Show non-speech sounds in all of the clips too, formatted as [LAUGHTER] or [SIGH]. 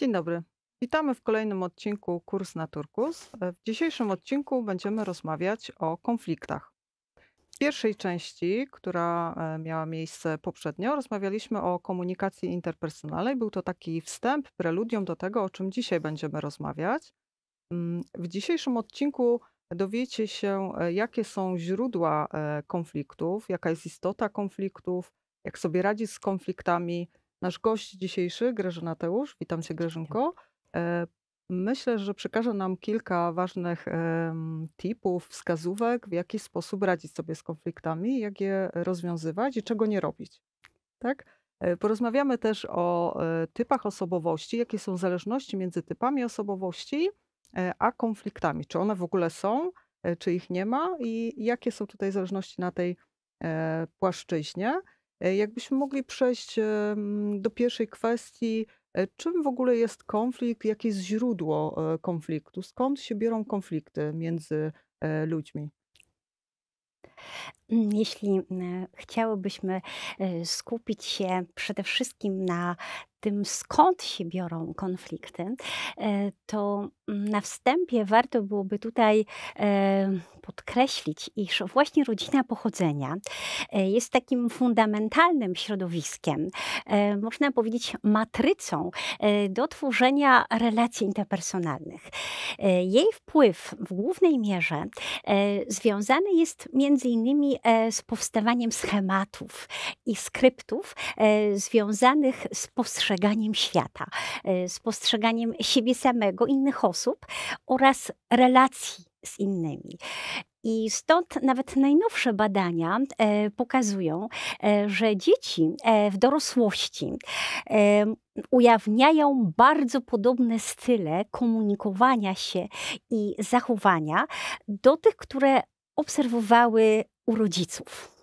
Dzień dobry. Witamy w kolejnym odcinku Kurs na Turkus. W dzisiejszym odcinku będziemy rozmawiać o konfliktach. W pierwszej części, która e, miała miejsce poprzednio, rozmawialiśmy o komunikacji interpersonalnej. Był to taki wstęp, preludium do tego, o czym dzisiaj będziemy rozmawiać. Mm, W dzisiejszym odcinku dowiecie się, e, jakie są źródła e, konfliktów, jaka jest istota konfliktów, jak sobie radzić z konfliktami. Nasz gość dzisiejszy, Grażyna Teusz, witam cię Grażynko. E, Myślę, że przekaże nam kilka ważnych tipów, wskazówek, w jaki sposób radzić sobie z konfliktami, jak je rozwiązywać i czego nie robić. Tak? E, Porozmawiamy też o e, typach osobowości, jakie są zależności między typami osobowości a konfliktami. Czy one w ogóle są, czy ich nie ma i jakie są tutaj zależności na tej płaszczyźnie. E, Jakbyśmy mogli przejść do pierwszej kwestii, e, czym w ogóle jest konflikt, jakie jest źródło e, konfliktu, skąd się biorą konflikty między ludźmi? Mm, Jeśli mm, chciałybyśmy e, skupić się przede wszystkim na tym, skąd się biorą konflikty, e, to mm, na wstępie warto byłoby tutaj e, podkreślić, iż właśnie rodzina pochodzenia jest takim fundamentalnym środowiskiem, można powiedzieć matrycą do tworzenia relacji interpersonalnych. Jej wpływ w głównej mierze związany jest między innymi z powstawaniem schematów i skryptów e, związanych z postrzeganiem świata, e, z postrzeganiem siebie samego, innych osób oraz relacji z innymi. I stąd nawet najnowsze badania e, pokazują, e, że dzieci e, w dorosłości e, ujawniają bardzo podobne style komunikowania się i zachowania do tych, które obserwowały u rodziców.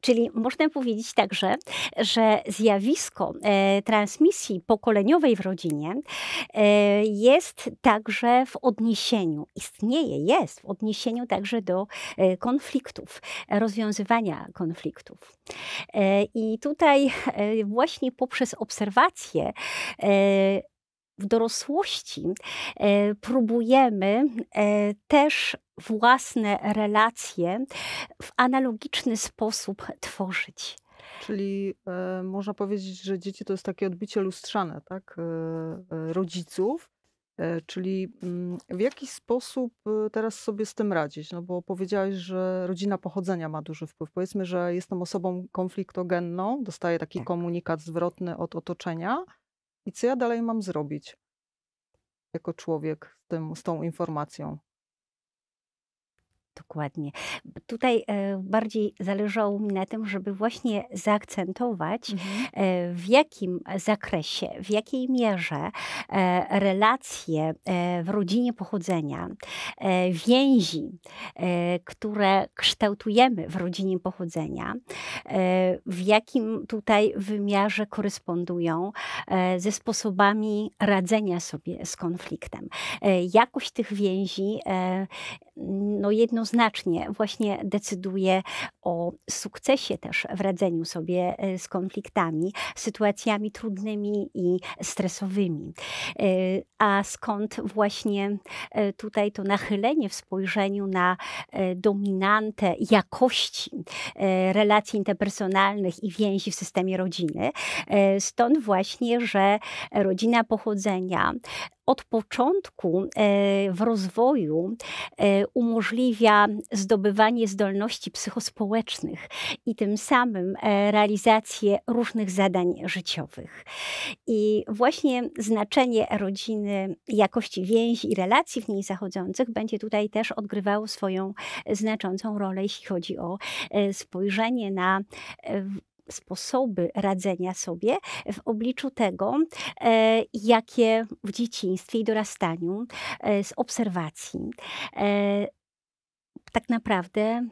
Czyli można powiedzieć także, że zjawisko e, transmisji pokoleniowej w rodzinie e, jest także w odniesieniu, istnieje, jest w odniesieniu także do e, konfliktów, rozwiązywania konfliktów. E, I tutaj e, właśnie poprzez obserwacje e, w dorosłości e, próbujemy e, też własne relacje w analogiczny sposób tworzyć. Czyli e, można powiedzieć, że dzieci to jest takie odbicie lustrzane, tak? e, rodziców. E, czyli mm, w jaki sposób teraz sobie z tym radzić? No bo powiedziałeś, że rodzina pochodzenia ma duży wpływ. Powiedzmy, że jestem osobą konfliktogenną, dostaję taki Tak. komunikat zwrotny od otoczenia. I co ja dalej mam zrobić jako człowiek z, tym, z tą informacją? Dokładnie. Tutaj e, bardziej zależało mi na tym, żeby właśnie zaakcentować, Mhm. e, w jakim zakresie, w jakiej mierze e, relacje w rodzinie pochodzenia, więzi, które kształtujemy w rodzinie pochodzenia, w jakim tutaj wymiarze korespondują ze sposobami radzenia sobie z konfliktem. Jakość tych więzi no jednoznacznie właśnie decyduje o sukcesie też w radzeniu sobie e, z konfliktami, sytuacjami trudnymi i stresowymi. E, A skąd właśnie e, tutaj to nachylenie w spojrzeniu na dominantę jakości relacji interpersonalnych i więzi w systemie rodziny? Stąd właśnie, że rodzina pochodzenia od początku e, w rozwoju e, umożliwia zdobywanie zdolności psychospołecznych i tym samym e, realizację różnych zadań życiowych. I właśnie znaczenie rodziny, jakości więzi i relacji w niej zachodzących będzie tutaj też odgrywało swoją znaczącą rolę, jeśli chodzi o spojrzenie na sposoby radzenia sobie w obliczu tego, e, jakie w dzieciństwie i dorastaniu e, z obserwacji. E, tak naprawdę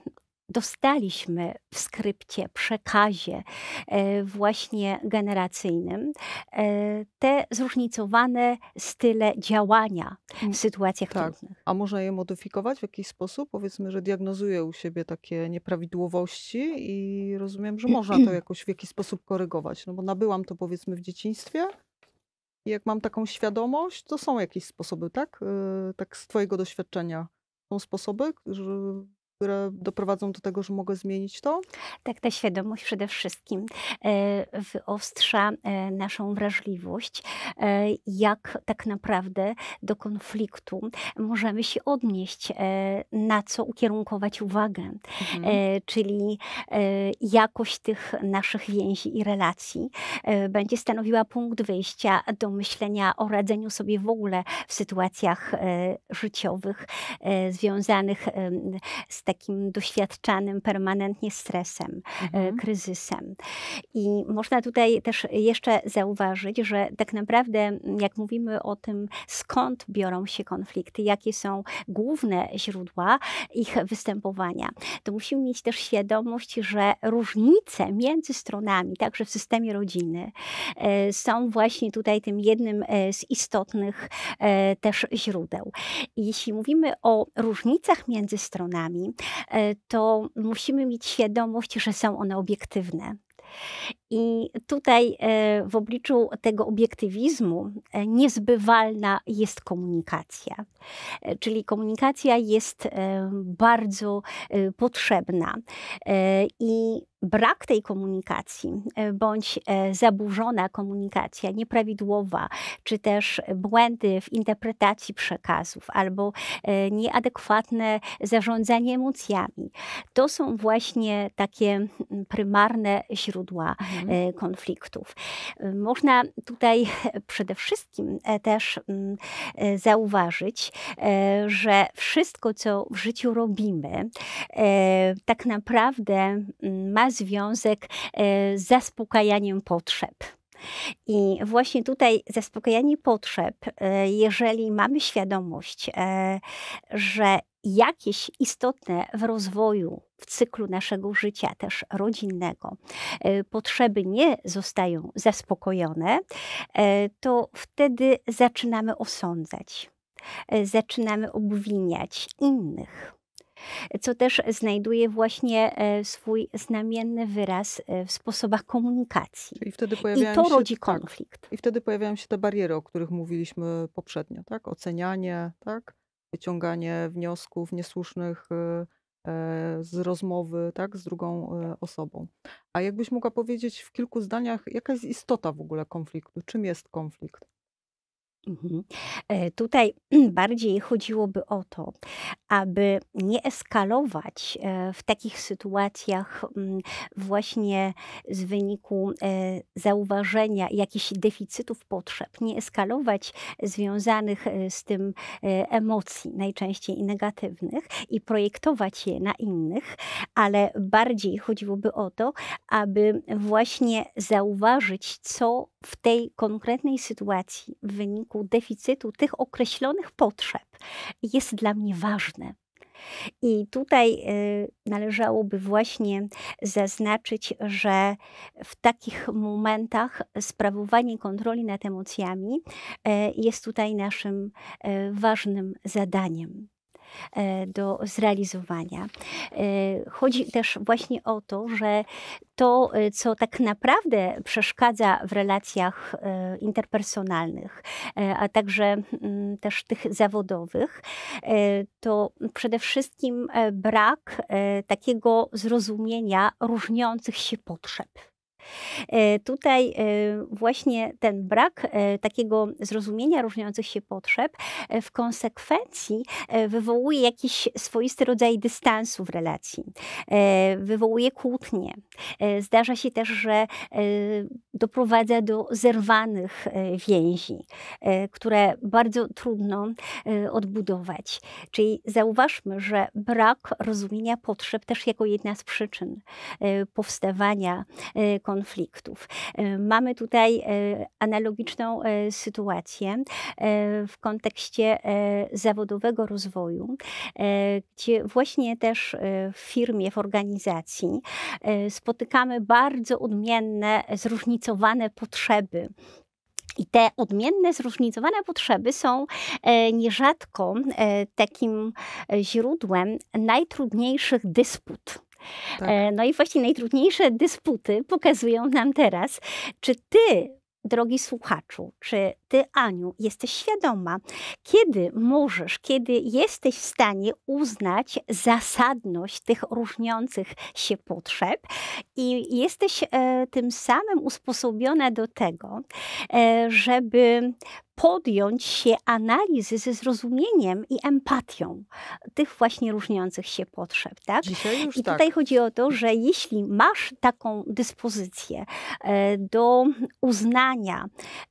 dostaliśmy w skrypcie, przekazie e, właśnie generacyjnym e, te zróżnicowane style działania Mm, w sytuacjach Tak. trudnych. A można je modyfikować w jakiś sposób? Powiedzmy, że diagnozuję u siebie takie nieprawidłowości i rozumiem, że można to [CLEARS THROAT] jakoś w jakiś sposób korygować. No bo nabyłam to powiedzmy w dzieciństwie, I jak mam taką świadomość, to są jakieś sposoby, tak? Y, tak z twojego doświadczenia. Są sposoby, że które doprowadzą do tego, że mogę zmienić to? Tak, ta świadomość przede wszystkim e, wyostrza e, naszą wrażliwość, e, jak tak naprawdę do konfliktu możemy się odnieść, na co ukierunkować uwagę, mhm. czyli jakość tych naszych więzi i relacji będzie stanowiła punkt wyjścia do myślenia o radzeniu sobie w ogóle w sytuacjach życiowych związanych z takim doświadczanym permanentnie stresem, e, mhm. kryzysem. I można tutaj też jeszcze zauważyć, że tak naprawdę, jak mówimy o tym, skąd biorą się konflikty, jakie są główne źródła ich występowania, to musimy mieć też świadomość, że różnice między stronami, także w systemie rodziny, e, są właśnie tutaj tym jednym e, z istotnych też źródeł. I jeśli mówimy o różnicach między stronami, to musimy mieć świadomość, że są one obiektywne. I tutaj e, w obliczu tego obiektywizmu e, niezbywalna jest komunikacja. Czyli komunikacja jest bardzo potrzebna i brak tej komunikacji, e, bądź e, zaburzona komunikacja, nieprawidłowa, czy też błędy w interpretacji przekazów, albo e, nieadekwatne zarządzanie emocjami, to są właśnie takie prymarne źródła mhm. konfliktów. Można tutaj [LAUGHS] przede wszystkim też zauważyć, że wszystko, co w życiu robimy, tak naprawdę ma związek e, z zaspokajaniem potrzeb. I właśnie tutaj zaspokajanie potrzeb, e, jeżeli mamy świadomość, e, że jakieś istotne w rozwoju, w cyklu naszego życia, też rodzinnego, potrzeby nie zostają zaspokojone, to wtedy zaczynamy osądzać, zaczynamy obwiniać innych co też znajduje właśnie e, swój znamienny wyraz e, w sposobach komunikacji. I, wtedy I to się, rodzi tak, konflikt. Tak, I wtedy pojawiają się te bariery, o których mówiliśmy poprzednio, tak? Ocenianie, tak? Wyciąganie wniosków niesłusznych e, z rozmowy, tak? Z drugą osobą. A jakbyś mogła powiedzieć w kilku zdaniach, jaka jest istota w ogóle konfliktu? Czym jest konflikt? Mhm. E, tutaj [CLEARS THROAT] bardziej chodziłoby o to, aby nie eskalować e, w takich sytuacjach mm, właśnie z wyniku e, zauważenia jakichś deficytów potrzeb, nie eskalować związanych z tym emocji, najczęściej negatywnych, i projektować je na innych, ale bardziej chodziłoby o to, aby właśnie zauważyć, co w tej konkretnej sytuacji w wyniku deficytu tych określonych potrzeb jest dla mnie ważne. I tutaj y, należałoby właśnie zaznaczyć, że w takich momentach sprawowanie kontroli nad emocjami y, jest tutaj naszym y, ważnym zadaniem. E, do zrealizowania. E, chodzi też właśnie o to, że to, e, co tak naprawdę przeszkadza w relacjach interpersonalnych, a także mm, też tych zawodowych, to przede wszystkim brak takiego zrozumienia różniących się potrzeb. E, tutaj e, właśnie ten brak e, takiego zrozumienia różniących się potrzeb w konsekwencji wywołuje jakiś swoisty rodzaj dystansu w relacji, wywołuje kłótnie. Zdarza się też, że doprowadza do zerwanych więzi, które bardzo trudno odbudować. Czyli zauważmy, że brak rozumienia potrzeb też jako jedna z przyczyn powstawania konfliktów, konfliktów. E, mamy tutaj e, analogiczną e, sytuację w kontekście zawodowego rozwoju, gdzie właśnie też w firmie, w organizacji spotykamy bardzo odmienne, zróżnicowane potrzeby i te odmienne, zróżnicowane potrzeby są nierzadko takim źródłem najtrudniejszych dysput tak. E, no i właśnie najtrudniejsze dysputy pokazują nam teraz, czy ty drogi słuchaczu, czy ty Aniu, jesteś świadoma, kiedy możesz, kiedy jesteś w stanie uznać zasadność tych różniących się potrzeb i jesteś e, tym samym usposobiona do tego, e, żeby podjąć się analizy ze zrozumieniem i empatią tych właśnie różniących się potrzeb. Tak? I tak. tutaj chodzi o to, że jeśli masz taką dyspozycję e, do uznania,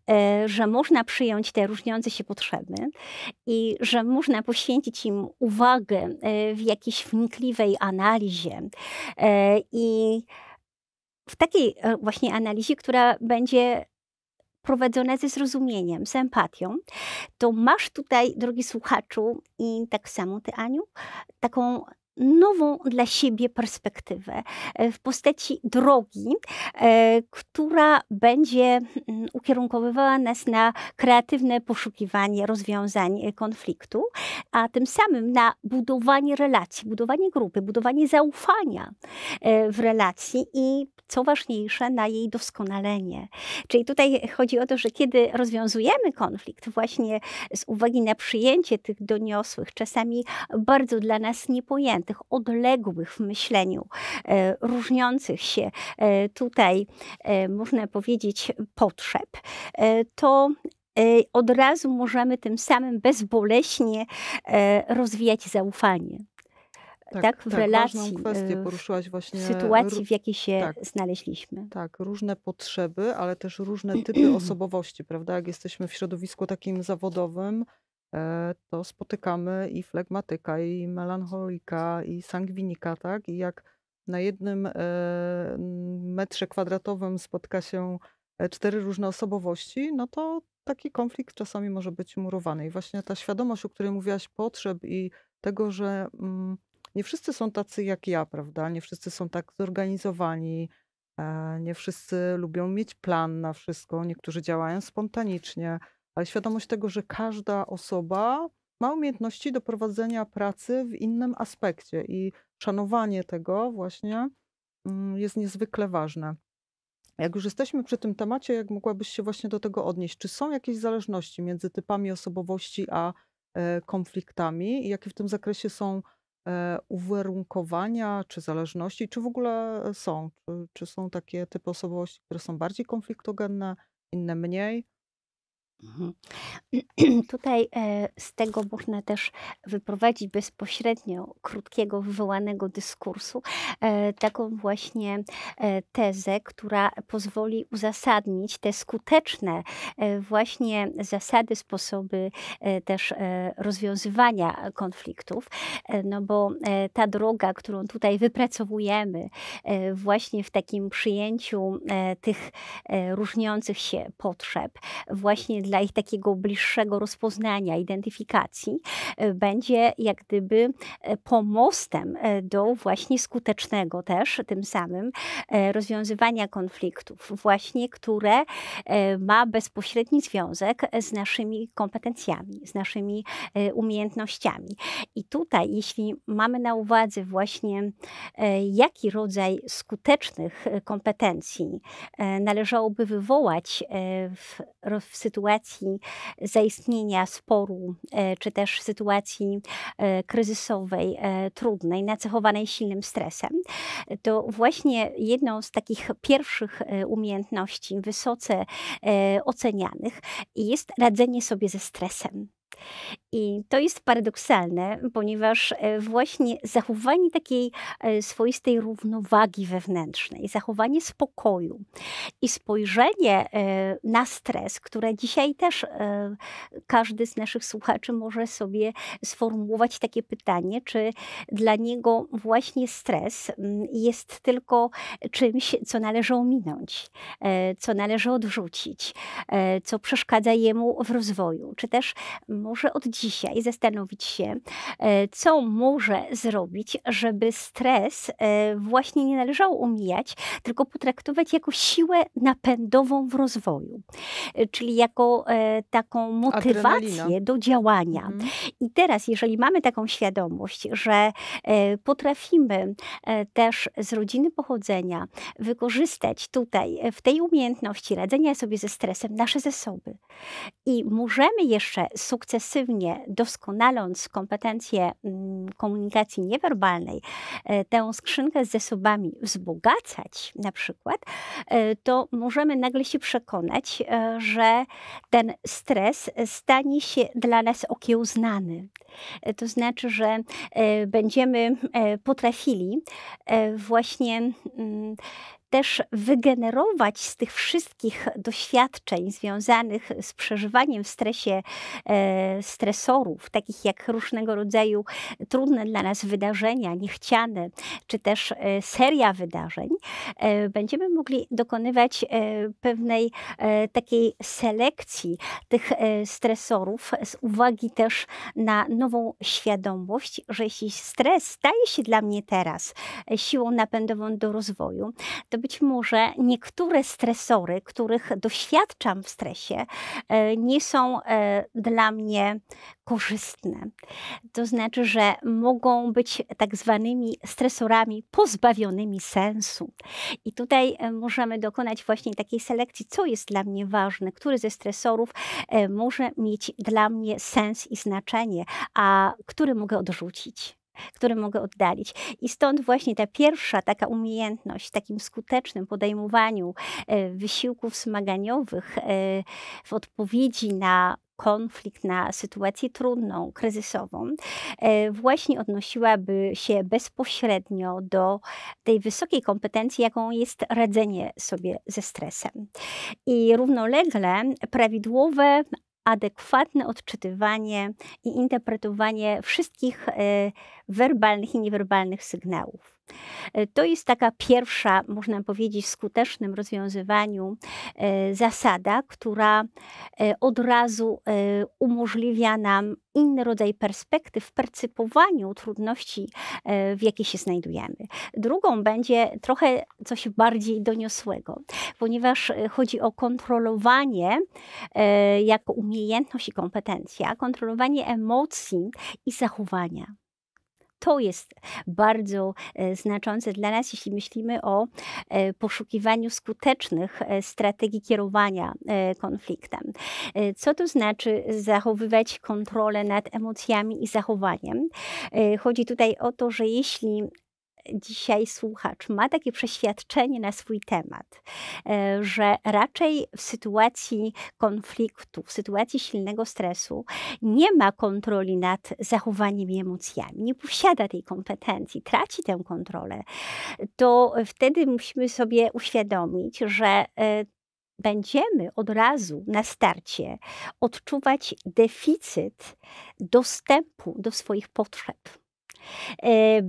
e, że można przyjąć te różniące się potrzeby i że można poświęcić im uwagę e, w jakiejś wnikliwej analizie i w takiej właśnie analizie, która będzie prowadzone ze zrozumieniem, z empatią, to masz tutaj, drogi słuchaczu, i tak samo ty, Aniu, taką nową dla siebie perspektywę e, w postaci drogi, e, która będzie mm, ukierunkowywała nas na kreatywne poszukiwanie rozwiązań e, konfliktu, a tym samym na budowanie relacji, budowanie grupy, budowanie zaufania w relacji i co ważniejsze, na jej doskonalenie. Czyli tutaj chodzi o to, że kiedy rozwiązujemy konflikt, właśnie z uwagi na przyjęcie tych doniosłych, czasami bardzo dla nas niepojętych, odległych w myśleniu, e, różniących się e, tutaj, e, można powiedzieć, potrzeb, to od razu możemy tym samym bezboleśnie rozwijać zaufanie tak, tak w tak, relacji, kwestię poruszyłaś właśnie. w sytuacji, w jakiej się tak, znaleźliśmy. Tak, różne potrzeby, ale też różne typy [CLEARS THROAT] osobowości, prawda? Jak jesteśmy w środowisku takim zawodowym, to spotykamy i flegmatyka, i melancholika, i sangwinika, tak? I jak na jednym e, metrze kwadratowym spotka się e, cztery różne osobowości, no to taki konflikt czasami może być murowany. I właśnie ta świadomość, o której mówiłaś, potrzeb i tego, że mm, nie wszyscy są tacy jak ja, prawda? Nie wszyscy są tak zorganizowani, e, nie wszyscy lubią mieć plan na wszystko, niektórzy działają spontanicznie, ale świadomość tego, że każda osoba ma umiejętności do prowadzenia pracy w innym aspekcie i szanowanie tego właśnie mm, jest niezwykle ważne. Jak już jesteśmy przy tym temacie, jak mogłabyś się właśnie do tego odnieść? Czy są jakieś zależności między typami osobowości a e, konfliktami i jakie w tym zakresie są e, uwarunkowania czy zależności, czy w ogóle są? Czy, czy są takie typy osobowości, które są bardziej konfliktogenne, inne mniej? Mhm. [CLEARS THROAT] Tutaj e, z tego można też wyprowadzić bezpośrednio krótkiego, wywołanego dyskursu e, taką właśnie e, tezę, która pozwoli uzasadnić te skuteczne właśnie zasady, sposoby też rozwiązywania konfliktów, no bo ta droga, którą tutaj wypracowujemy właśnie w takim przyjęciu tych różniących się potrzeb, właśnie dla ich takiego bliższego rozpoznania, identyfikacji, e, będzie jak gdyby e, pomostem e, do właśnie skutecznego też tym samym rozwiązywania konfliktów, właśnie które ma bezpośredni związek z naszymi kompetencjami, z naszymi umiejętnościami. I tutaj, jeśli mamy na uwadze właśnie jaki rodzaj skutecznych kompetencji należałoby wywołać w, w sytuacji, sytuacji zaistnienia sporu, e, czy też sytuacji e, kryzysowej, e, trudnej, nacechowanej silnym stresem, to właśnie jedną z takich pierwszych umiejętności wysoce ocenianych jest radzenie sobie ze stresem. I to jest paradoksalne, ponieważ e, właśnie zachowanie takiej e, swoistej równowagi wewnętrznej, zachowanie spokoju i spojrzenie e, na stres, które dzisiaj też każdy z naszych słuchaczy może sobie sformułować takie pytanie, czy dla niego właśnie stres jest tylko czymś, co należy ominąć, co należy odrzucić, co przeszkadza jemu w rozwoju, czy też może od dzisiaj zastanowić się, e, co może zrobić, żeby stres e, właśnie nie należało umijać, tylko potraktować jako siłę napędową w rozwoju, e, czyli jako taką motywację Adrenalina. do działania. Mhm. I teraz, jeżeli mamy taką świadomość, że potrafimy też z rodziny pochodzenia wykorzystać tutaj w tej umiejętności radzenia sobie ze stresem nasze zasoby i możemy jeszcze sukcesywnie doskonaląc kompetencje mm, komunikacji niewerbalnej, e, tę skrzynkę z zasobami wzbogacać na przykład, e, to możemy nagle się przekonać, e, że ten stres stanie się dla nas okiełznany. To znaczy, że będziemy potrafili właśnie mm, też wygenerować z tych wszystkich doświadczeń związanych z przeżywaniem w stresie e, stresorów, takich jak różnego rodzaju trudne dla nas wydarzenia, niechciane, czy też e, seria wydarzeń, e, będziemy mogli dokonywać pewnej takiej selekcji tych stresorów z uwagi też na nową świadomość, że jeśli stres staje się dla mnie teraz siłą napędową do rozwoju, to być może niektóre stresory, których doświadczam w stresie, e, nie są e, dla mnie korzystne. To znaczy, że mogą być tak zwanymi stresorami pozbawionymi sensu. I tutaj e, możemy dokonać właśnie takiej selekcji, co jest dla mnie ważne, który ze stresorów może mieć dla mnie sens i znaczenie, a który mogę odrzucić które mogę oddalić. I stąd właśnie ta pierwsza taka umiejętność w takim skutecznym podejmowaniu e, wysiłków wzmaganiowych e, w odpowiedzi na konflikt, na sytuację trudną, kryzysową, e, właśnie odnosiłaby się bezpośrednio do tej wysokiej kompetencji, jaką jest radzenie sobie ze stresem. I równolegle prawidłowe adekwatne odczytywanie i interpretowanie wszystkich werbalnych i niewerbalnych sygnałów. E, to jest taka pierwsza, można powiedzieć, w skutecznym rozwiązywaniu e, zasada, która e, od razu umożliwia nam inny rodzaj perspektyw w percypowaniu trudności, w jakiej się znajdujemy. Drugą będzie trochę coś bardziej doniosłego, ponieważ chodzi o kontrolowanie jako umiejętność i kompetencja, kontrolowanie emocji i zachowania to jest bardzo e, znaczące dla nas, jeśli myślimy o e, poszukiwaniu skutecznych e, strategii kierowania konfliktem. Co to znaczy zachowywać kontrolę nad emocjami i zachowaniem? Chodzi tutaj o to, że jeśli dzisiaj słuchacz ma takie przeświadczenie na swój temat, e, że raczej w sytuacji konfliktu, w sytuacji silnego stresu nie ma kontroli nad zachowaniem i emocjami, nie posiada tej kompetencji, traci tę kontrolę, to wtedy musimy sobie uświadomić, że e, będziemy od razu na starcie odczuwać deficyt dostępu do swoich potrzeb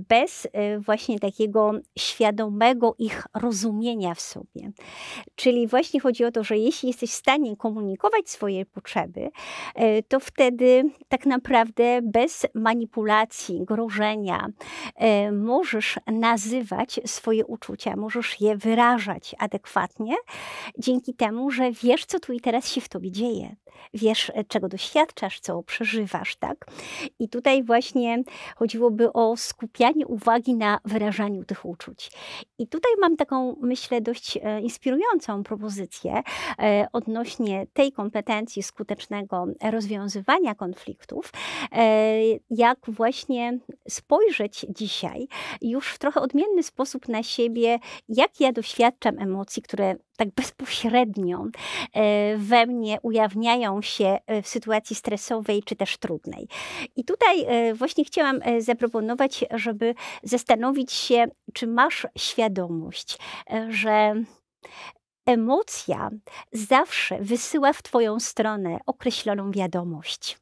bez e, właśnie takiego świadomego ich rozumienia w sobie. Czyli właśnie chodzi o to, że jeśli jesteś w stanie komunikować swoje potrzeby, e, to wtedy tak naprawdę bez manipulacji, grożenia możesz nazywać swoje uczucia, możesz je wyrażać adekwatnie, dzięki temu, że wiesz, co tu i teraz się w tobie dzieje. Wiesz, czego doświadczasz, co przeżywasz, tak? I tutaj właśnie chodziłoby o skupianie uwagi na wyrażaniu tych uczuć. I tutaj mam taką, myślę, dość e, inspirującą propozycję e, odnośnie tej kompetencji skutecznego rozwiązywania konfliktów, e, jak właśnie spojrzeć dzisiaj już w trochę odmienny sposób na siebie, jak ja doświadczam emocji, które tak bezpośrednio we mnie ujawniają się w sytuacji stresowej czy też trudnej. I tutaj właśnie chciałam zaproponować, żeby zastanowić się, czy masz świadomość, że emocja zawsze wysyła w Twoją stronę określoną wiadomość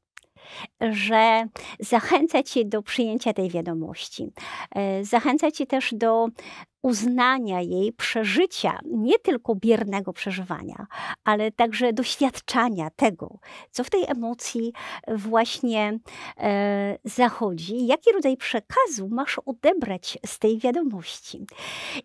że zachęca Cię do przyjęcia tej wiadomości. Zachęca Cię też do uznania jej przeżycia, nie tylko biernego przeżywania, ale także doświadczania tego, co w tej emocji właśnie e, zachodzi, jaki rodzaj przekazu masz odebrać z tej wiadomości.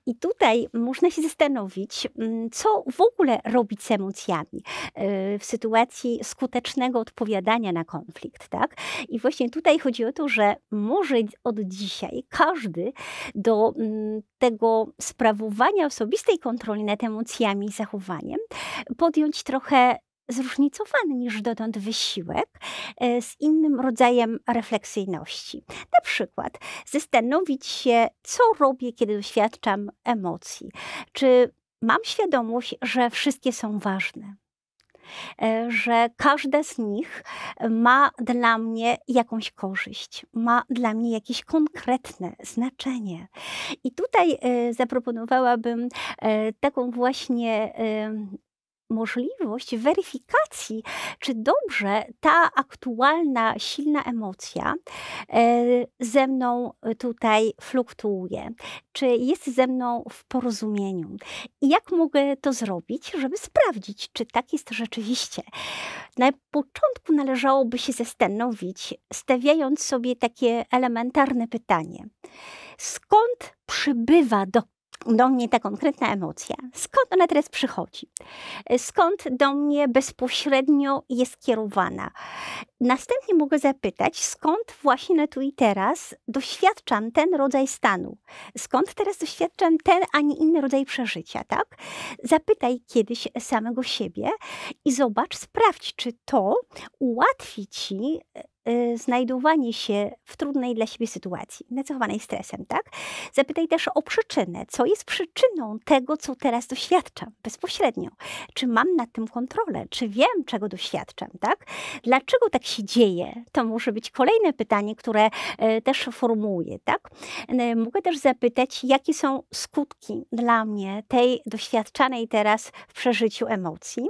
I tutaj można się zastanowić, mm, co w ogóle robić z emocjami e, w sytuacji skutecznego odpowiadania na konflikt. Tak? I właśnie tutaj chodzi o to, że może od dzisiaj każdy do mm, tego sprawowania osobistej kontroli nad emocjami i zachowaniem podjąć trochę zróżnicowany niż dotąd wysiłek e, z innym rodzajem refleksyjności. Na przykład zastanowić się, co robię, kiedy doświadczam emocji. Czy mam świadomość, że wszystkie są ważne? E, że każda z nich ma dla mnie jakąś korzyść, ma dla mnie jakieś konkretne znaczenie. I tutaj e, zaproponowałabym taką właśnie możliwość weryfikacji, czy dobrze ta aktualna, silna emocja e, ze mną tutaj fluktuuje, czy jest ze mną w porozumieniu. I jak mogę to zrobić, żeby sprawdzić, czy tak jest rzeczywiście. Na początku należałoby się zastanowić, stawiając sobie takie elementarne pytanie. Skąd przybywa do do mnie ta konkretna emocja, skąd ona teraz przychodzi, skąd do mnie bezpośrednio jest kierowana. Następnie mogę zapytać, skąd właśnie tu i teraz doświadczam ten rodzaj stanu, skąd teraz doświadczam ten, a nie inny rodzaj przeżycia, tak? Zapytaj kiedyś samego siebie i zobacz, sprawdź, czy to ułatwi ci Y, znajdowanie się w trudnej dla siebie sytuacji, nacechowanej stresem, tak? Zapytaj też o przyczynę. Co jest przyczyną tego, co teraz doświadczam bezpośrednio? Czy mam nad tym kontrolę? Czy wiem, czego doświadczam, tak? Dlaczego tak się dzieje? To może być kolejne pytanie, które y, też formułuję, tak? Y, mogę też zapytać, jakie są skutki dla mnie tej doświadczanej teraz w przeżyciu emocji?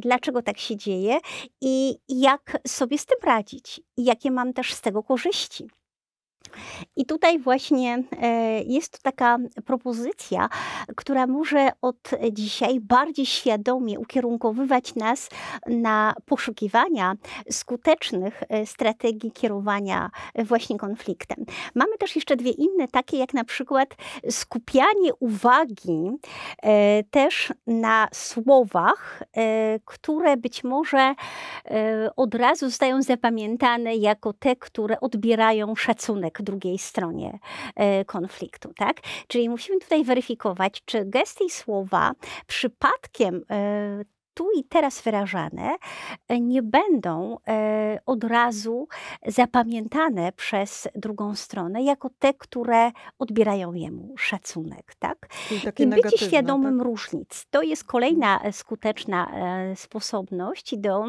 Dlaczego tak się dzieje? I jak sobie z tym radzić? I jakie mam też z tego korzyści. I tutaj właśnie e, jest to taka propozycja, która może od dzisiaj bardziej świadomie ukierunkowywać nas na poszukiwania skutecznych e, strategii kierowania właśnie konfliktem. Mamy też jeszcze dwie inne, takie jak na przykład skupianie uwagi e, też na słowach, które być może od razu zostają zapamiętane jako te, które odbierają szacunek drugiej stronie e, konfliktu, tak? Czyli musimy tutaj weryfikować, czy gesty i słowa przypadkiem e, tu i teraz wyrażane e, nie będą od razu zapamiętane przez drugą stronę jako te, które odbierają jemu szacunek. Tak? I bycie świadomym tak? różnic to jest kolejna skuteczna sposobność do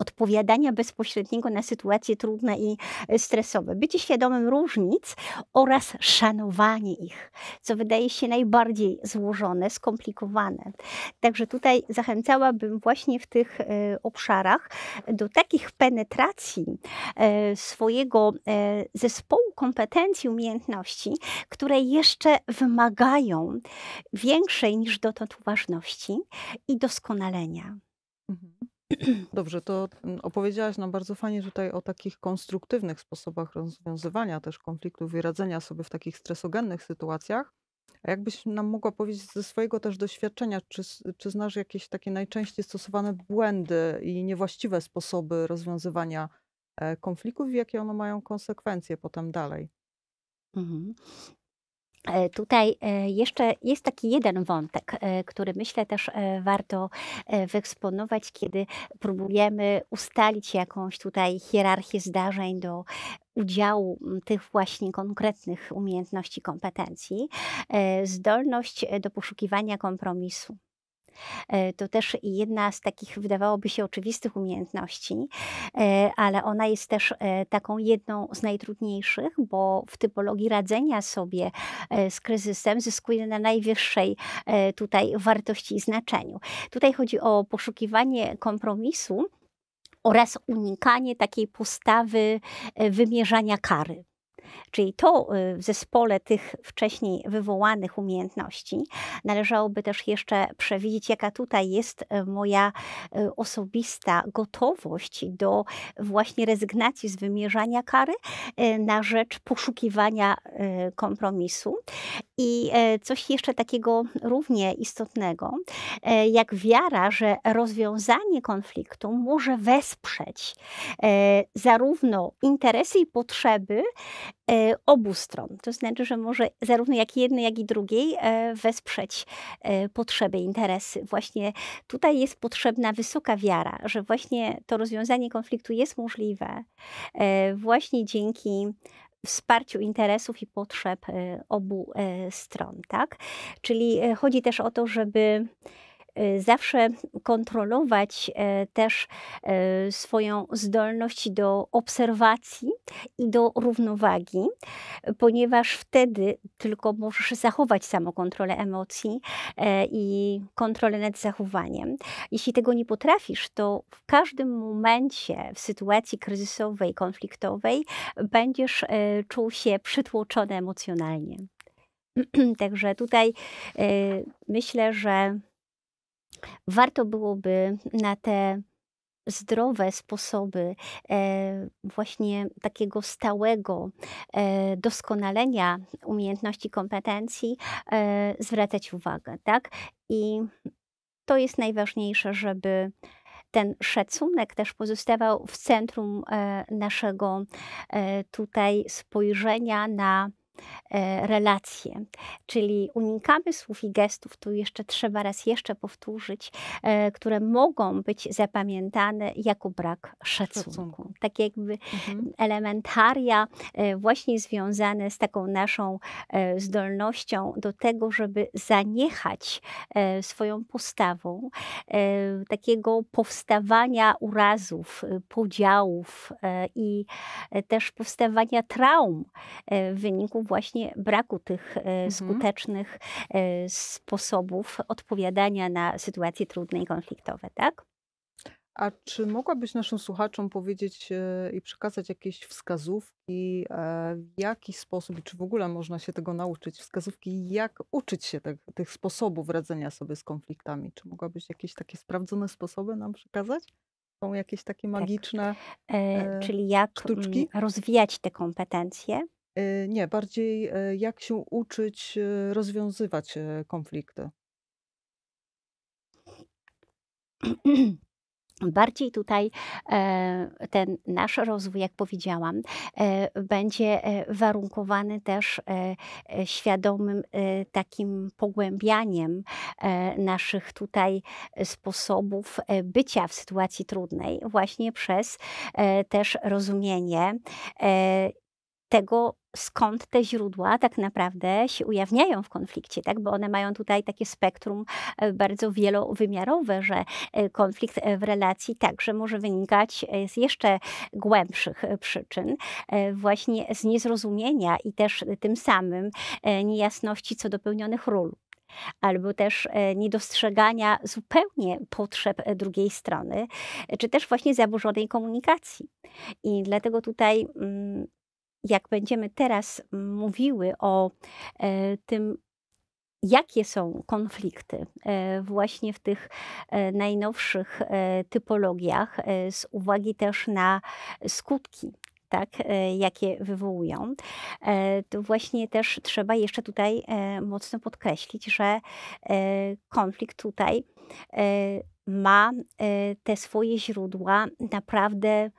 odpowiadania bezpośredniego na sytuacje trudne i e, stresowe. Bycie świadomym różnic oraz szanowanie ich, co wydaje się najbardziej złożone, skomplikowane. Także tutaj zachęcałabym właśnie w tych e, obszarach do takich penetracji e, swojego zespołu kompetencji, umiejętności, które jeszcze wymagają większej niż dotąd uważności i doskonalenia. Mhm. [CLEARS THROAT] Dobrze, to mm, opowiedziałaś nam bardzo fajnie tutaj o takich konstruktywnych sposobach rozwiązywania też konfliktów i radzenia sobie w takich stresogennych sytuacjach. A jakbyś nam mogła powiedzieć ze swojego też doświadczenia, czy, czy znasz jakieś takie najczęściej stosowane błędy i niewłaściwe sposoby rozwiązywania e, konfliktów i jakie one mają konsekwencje potem dalej? Mhm. E, tutaj e, jeszcze jest taki jeden wątek, e, który myślę też warto wyeksponować, kiedy próbujemy ustalić jakąś tutaj hierarchię zdarzeń do udziału tych właśnie konkretnych umiejętności, kompetencji, zdolność do poszukiwania kompromisu. E, to też jedna z takich, wydawałoby się, oczywistych umiejętności, e, ale ona jest też e, taką jedną z najtrudniejszych, bo w typologii radzenia sobie z kryzysem zyskuje na najwyższej tutaj wartości i znaczeniu. Tutaj chodzi o poszukiwanie kompromisu oraz unikanie takiej postawy wymierzania kary. Czyli to y, w zespole tych wcześniej wywołanych umiejętności należałoby też jeszcze przewidzieć, jaka tutaj jest y, moja y, osobista gotowość do właśnie rezygnacji z wymierzania kary na rzecz poszukiwania kompromisu. I coś jeszcze takiego równie istotnego, jak wiara, że rozwiązanie konfliktu może wesprzeć zarówno interesy i potrzeby obu stron. To znaczy, że może zarówno jak jednej, jak i drugiej e, wesprzeć e, potrzeby, interesy. Właśnie tutaj jest potrzebna wysoka wiara, że właśnie to rozwiązanie konfliktu jest możliwe właśnie dzięki wsparciu interesów i potrzeb obu stron, tak? Czyli chodzi też o to, żeby zawsze kontrolować e, też e, swoją zdolność do obserwacji i do równowagi, ponieważ wtedy tylko możesz zachować samokontrolę emocji i kontrolę nad zachowaniem. Jeśli tego nie potrafisz, to w każdym momencie w sytuacji kryzysowej, konfliktowej będziesz czuł się przytłoczony emocjonalnie. [CLEARS THROAT] Także tutaj myślę, że warto byłoby na te zdrowe sposoby e, właśnie takiego stałego e, doskonalenia umiejętności, kompetencji e, zwracać uwagę, tak? I to jest najważniejsze, żeby ten szacunek też pozostawał w centrum naszego tutaj spojrzenia na relacje, czyli unikamy słów i gestów, tu jeszcze trzeba raz jeszcze powtórzyć, e, które mogą być zapamiętane jako brak szacunku. szacunku. Tak jakby mhm. elementaria e, właśnie związane z taką naszą zdolnością do tego, żeby zaniechać swoją postawą takiego powstawania urazów, podziałów i też powstawania traum w wyniku właśnie braku tych e, mhm. skutecznych e, sposobów odpowiadania na sytuacje trudne i konfliktowe, tak? A czy mogłabyś naszym słuchaczom powiedzieć e, i przekazać jakieś wskazówki, w jaki sposób czy w ogóle można się tego nauczyć? Wskazówki, jak uczyć się tych, tych sposobów radzenia sobie z konfliktami? Czy mogłabyś jakieś takie sprawdzone sposoby nam przekazać? Są jakieś takie tak. magiczne tak. e, Czyli jak sztuczki? Mm, rozwijać te kompetencje? Y, nie, bardziej y, jak się uczyć y, rozwiązywać konflikty. Bardziej tutaj e, ten nasz rozwój, jak powiedziałam, e, będzie e, warunkowany też świadomym takim pogłębianiem naszych tutaj sposobów bycia w sytuacji trudnej, właśnie przez też rozumienie tego, skąd te źródła tak naprawdę się ujawniają w konflikcie, tak? bo one mają tutaj takie spektrum e, bardzo wielowymiarowe, że e, konflikt e, w relacji także może wynikać z jeszcze głębszych przyczyn, właśnie z niezrozumienia i też tym samym niejasności co do pełnionych ról albo też niedostrzegania zupełnie potrzeb drugiej strony, czy też właśnie zaburzonej komunikacji. I dlatego tutaj mm, jak będziemy teraz mówiły o e, tym, jakie są konflikty e, właśnie w tych e, najnowszych typologiach, z uwagi też na skutki tak, jakie wywołują, to właśnie też trzeba jeszcze tutaj mocno podkreślić, że konflikt tutaj ma e, te swoje źródła naprawdę e,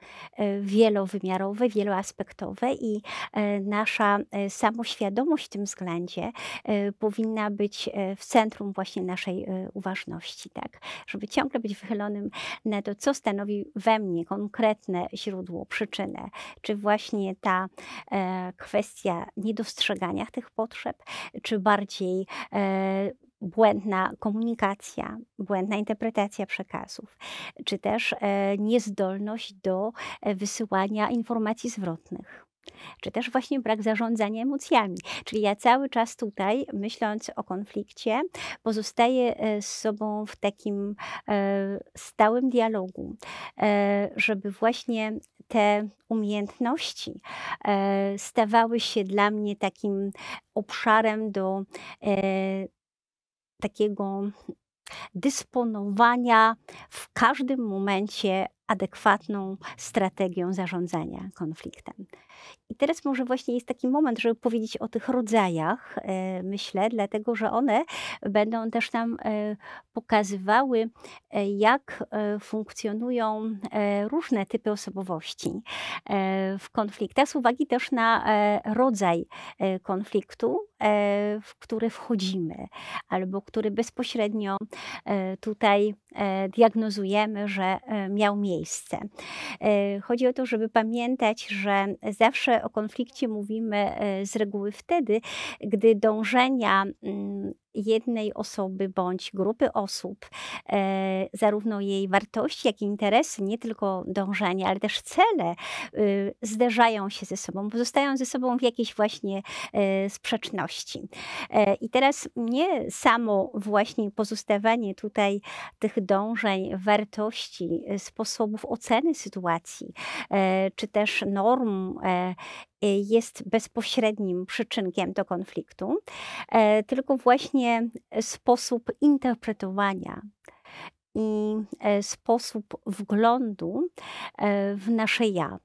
wielowymiarowe, wieloaspektowe i e, nasza samoświadomość w tym względzie powinna być w centrum właśnie naszej uważności, tak? Żeby ciągle być wychylonym na to, co stanowi we mnie konkretne źródło, przyczynę, czy właśnie ta kwestia niedostrzegania tych potrzeb, czy bardziej błędna komunikacja, błędna interpretacja przekazów, czy też e, niezdolność do e, wysyłania informacji zwrotnych czy też właśnie brak zarządzania emocjami. Czyli ja cały czas tutaj, myśląc o konflikcie, pozostaję e, z sobą w takim stałym dialogu, żeby właśnie te umiejętności stawały się dla mnie takim obszarem do takiego dysponowania w każdym momencie adekwatną strategią zarządzania konfliktem. I teraz może właśnie jest taki moment, żeby powiedzieć o tych rodzajach, e, myślę, dlatego że one będą też nam e, pokazywały, e, jak funkcjonują różne typy osobowości w konfliktach, z uwagi też na rodzaj konfliktu, w który wchodzimy, albo który bezpośrednio tutaj diagnozujemy, że miał miejsce. Chodzi o to, żeby pamiętać, że zawsze o konflikcie mówimy e, z reguły wtedy, gdy dążenia mm, jednej osoby bądź grupy osób, e, zarówno jej wartości, jak i interesy, nie tylko dążenia, ale też cele y, zderzają się ze sobą, pozostają ze sobą w jakiejś właśnie e, sprzeczności. E, I teraz nie samo właśnie pozostawanie tutaj tych dążeń, wartości, sposobów oceny sytuacji, e, czy też norm e, jest bezpośrednim przyczynkiem do konfliktu, e, tylko właśnie sposób interpretowania i e, sposób wglądu e, w nasze ja.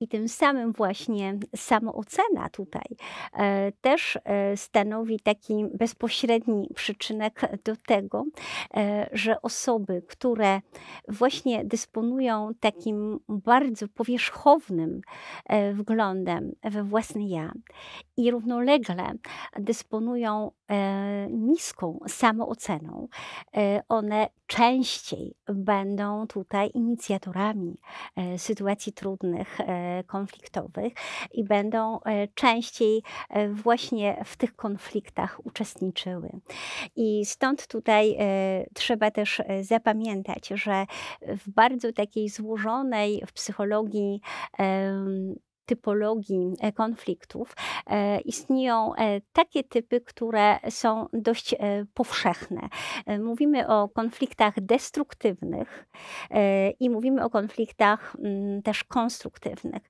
I tym samym właśnie samoocena tutaj e, też e, stanowi taki bezpośredni przyczynek do tego, e, że osoby, które właśnie dysponują takim bardzo powierzchownym wglądem we własne ja i równolegle dysponują niską samooceną, one częściej będą tutaj inicjatorami sytuacji trudnych, konfliktowych i będą e, częściej e, właśnie w tych konfliktach uczestniczyły. I stąd tutaj e, trzeba też zapamiętać, że w bardzo takiej złożonej w psychologii typologii e, konfliktów e, istnieją e, takie typy, które są dość powszechne. Mówimy o konfliktach destruktywnych i mówimy o konfliktach mm, też konstruktywnych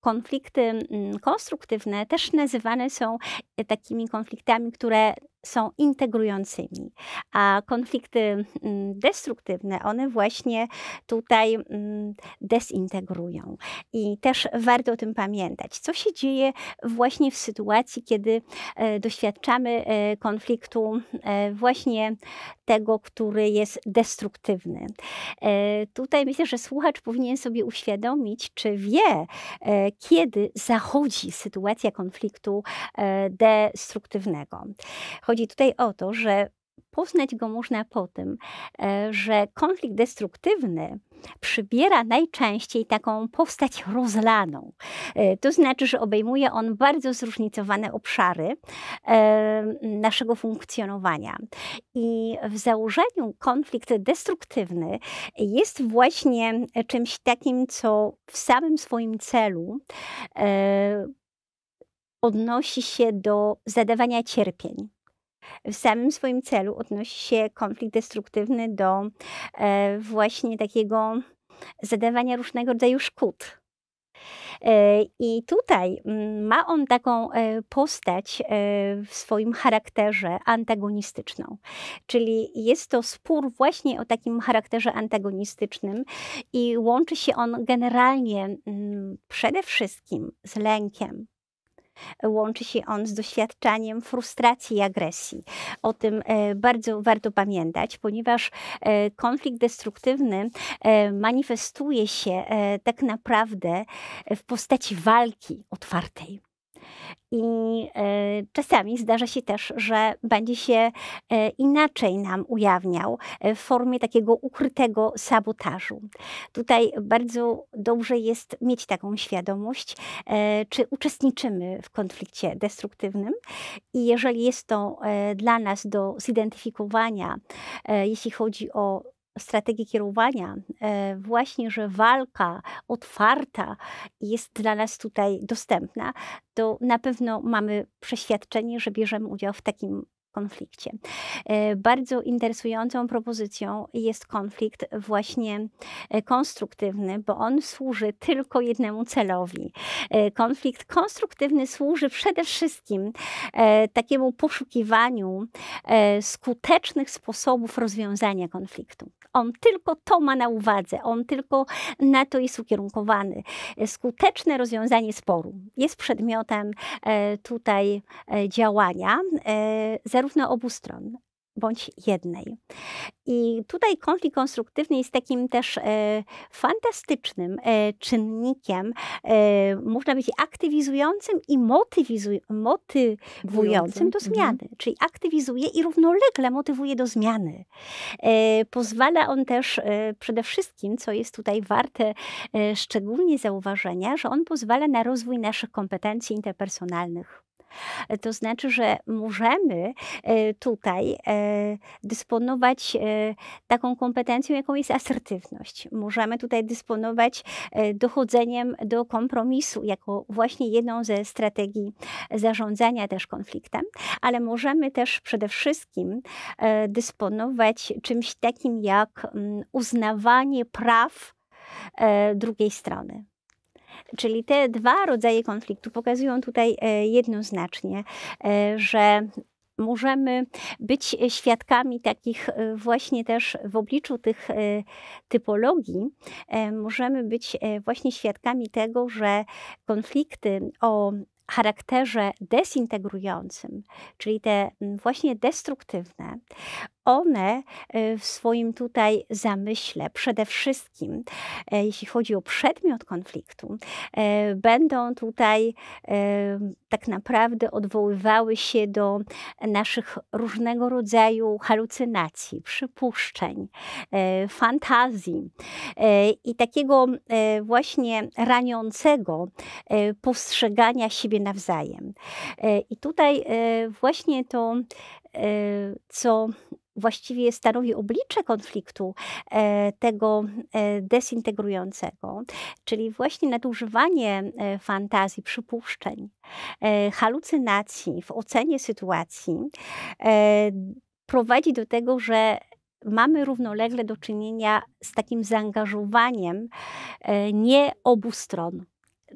konflikty mm, konstruktywne też nazywane są takimi konfliktami, które są integrującymi, a konflikty mm, destruktywne, one właśnie tutaj mm, dezintegrują. I też warto o tym pamiętać. Co się dzieje właśnie w sytuacji, kiedy e, doświadczamy e, konfliktu e, właśnie tego, który jest destruktywny. Tutaj myślę, że słuchacz powinien sobie uświadomić, czy wie, kiedy zachodzi sytuacja konfliktu destruktywnego. Chodzi tutaj o to, że poznać go można po tym, e, że konflikt destruktywny przybiera najczęściej taką postać rozlaną. E, to znaczy, że obejmuje on bardzo zróżnicowane obszary e, naszego funkcjonowania. I w założeniu konflikt destruktywny jest właśnie czymś takim, co w samym swoim celu odnosi się do zadawania cierpień w samym swoim celu odnosi się konflikt destruktywny do e, właśnie takiego zadawania różnego rodzaju szkód. E, I tutaj mm, ma on taką e, postać w swoim charakterze antagonistyczną, czyli jest to spór właśnie o takim charakterze antagonistycznym i łączy się on generalnie mm, przede wszystkim z lękiem, łączy się on z doświadczaniem frustracji i agresji. O tym e, bardzo warto pamiętać, ponieważ e, konflikt destruktywny e, manifestuje się tak naprawdę w postaci walki otwartej. I e, czasami zdarza się też, że będzie się e, inaczej nam ujawniał e, w formie takiego ukrytego sabotażu. Tutaj bardzo dobrze jest mieć taką świadomość, czy uczestniczymy w konflikcie destruktywnym i jeżeli jest to dla nas do zidentyfikowania, jeśli chodzi o strategii kierowania, e, właśnie, że walka otwarta jest dla nas tutaj dostępna, to na pewno mamy przeświadczenie, że bierzemy udział w takim konflikcie. E, bardzo interesującą propozycją jest konflikt właśnie e, konstruktywny, bo on służy tylko jednemu celowi. Konflikt konstruktywny służy przede wszystkim takiemu poszukiwaniu skutecznych sposobów rozwiązania konfliktu. On tylko to ma na uwadze, on tylko na to jest ukierunkowany. Skuteczne rozwiązanie sporu jest przedmiotem tutaj działania zarówno obu stron bądź jednej. I tutaj konflikt konstruktywny jest takim też e, fantastycznym e, czynnikiem, e, można być aktywizującym i motywującym do mhm. zmiany. Mhm. Czyli aktywizuje i równolegle motywuje do zmiany. Pozwala on też przede wszystkim, co jest tutaj warte szczególnie zauważenia, że on pozwala na rozwój naszych kompetencji interpersonalnych. To znaczy, że możemy e, tutaj e, dysponować e, taką kompetencją, jaką jest asertywność. Możemy tutaj dysponować dochodzeniem do kompromisu, jako właśnie jedną ze strategii zarządzania też konfliktem, ale możemy też przede wszystkim dysponować czymś takim jak mm, uznawanie praw drugiej strony. Czyli te dwa rodzaje konfliktu pokazują tutaj e, jednoznacznie, e, że możemy być świadkami takich e, właśnie też w obliczu tych typologii, możemy być właśnie świadkami tego, że konflikty o charakterze desintegrującym, czyli te właśnie destruktywne, one e, w swoim tutaj zamyśle, przede wszystkim e, jeśli chodzi o przedmiot konfliktu, e, będą tutaj tak naprawdę odwoływały się do naszych różnego rodzaju halucynacji, przypuszczeń, fantazji i takiego właśnie raniącego postrzegania siebie nawzajem. I tutaj właśnie to, co właściwie stanowi oblicze konfliktu e, tego e, desintegrującego, czyli właśnie nadużywanie e, fantazji, przypuszczeń, halucynacji w ocenie sytuacji prowadzi do tego, że mamy równolegle do czynienia z takim zaangażowaniem nie obu stron.